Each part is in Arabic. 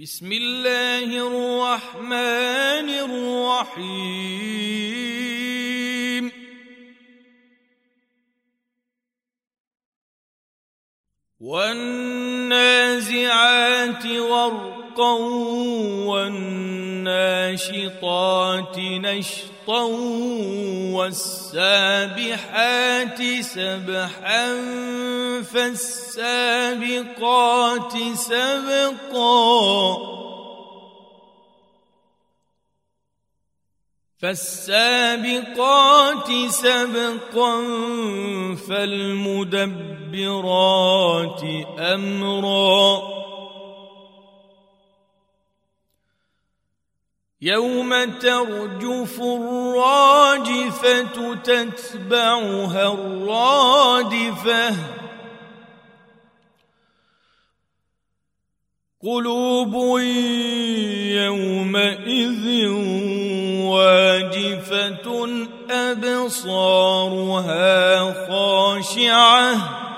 بسم الله الرحمن الرحيم. والنازعات غرقا والناشطات نشطا والسابحات سبحا فالسابقات سبقا فالسابقات سبقا فالمدبرات أمرا يوم ترجف الراجفة تتبعها الرادفة. قلوب يومئذ واجفة أبصارها خاشعة.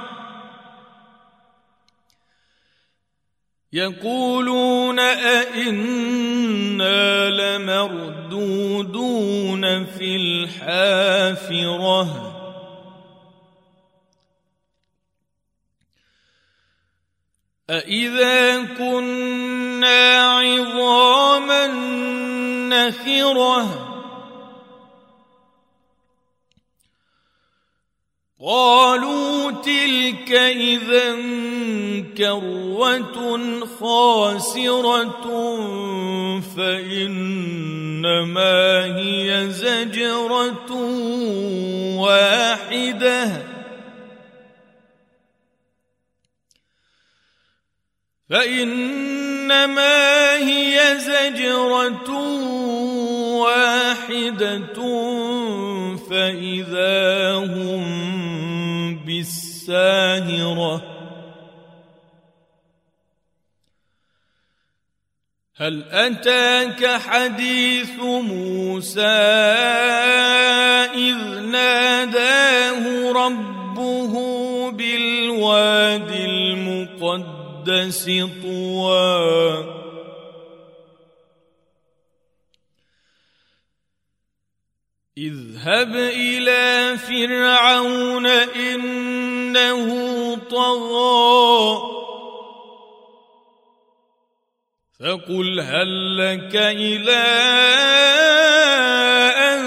يقولون أئنا لمردودون في الحافرة. أإذا كنا عظاما نخرة. قالوا تلك إذا كروة خاسرة فإنما هي زجرة واحدة. فإنما هي زجرة واحدة فإذا هم بالساهرة هل أتاك حديث موسى إذ ناداه ربه بالواد المقدس طوى؟ اذهب إلى فرعون إنه طغى. فقل هل لك إلى أن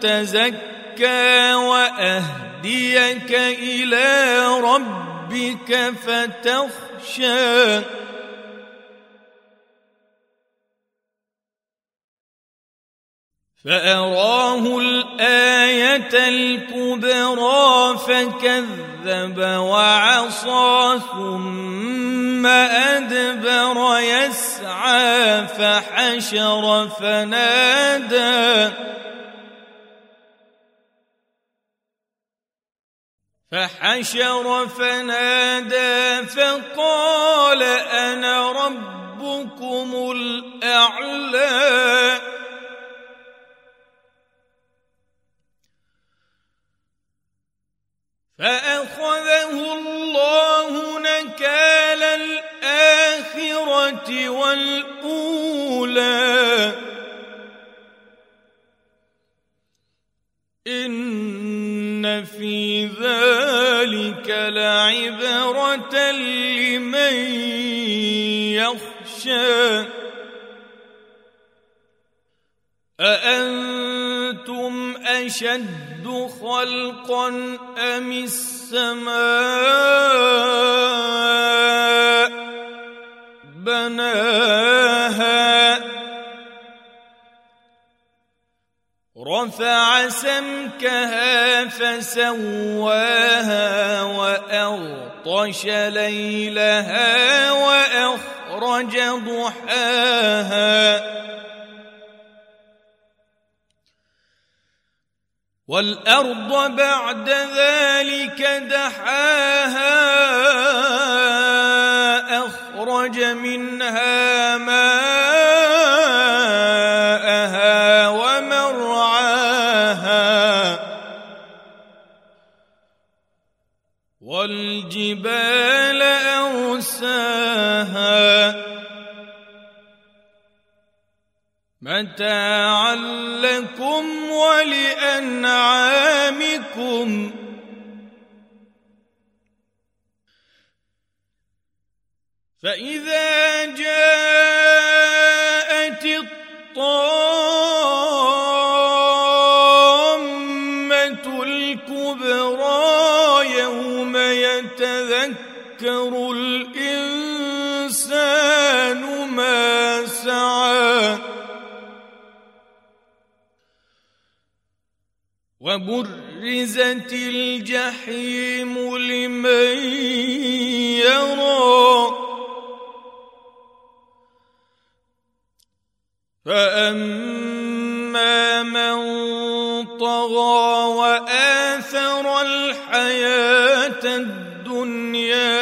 تزكى وأهديك إلى ربك فتخشى فأراه الآية الكبرى فكذب وعصى ثم أدبر يسعى فحشر فنادى. فحشر فنادى فقال أنا ربكم الأعلى. والاولى إن في ذلك لعبرة لمن يخشى. أأنتم أشد خلقا أم السماء؟ بناها رفع سمكها فسواها وأغطش ليلها وأخرج ضحاها. والأرض بعد ذلك دحاها أخرج منها ماءها ارساها متاعا لكم ولأنعامكم. فإذا جاءت الطامة الكبرى يوم يتذكر الإنسان ما سعى. وبرزت الجحيم لمن يرى. فأما من طغى وآثر الحياة الدنيا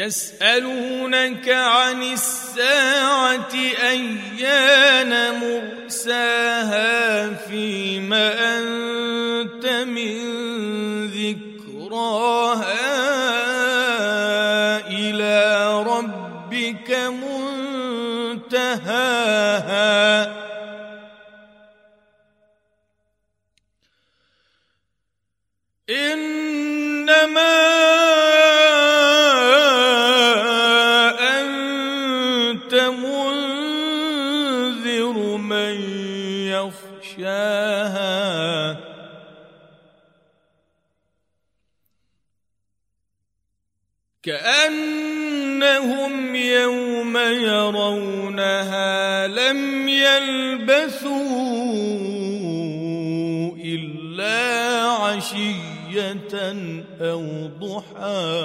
يسألونك عن الساعة أيان مرساها فيما أنت من ذكراها إلى ربك منتهاها منذر من يخشاها. كأنهم يوم يرونها لم يلبثوا إلا عشية أو ضحاها.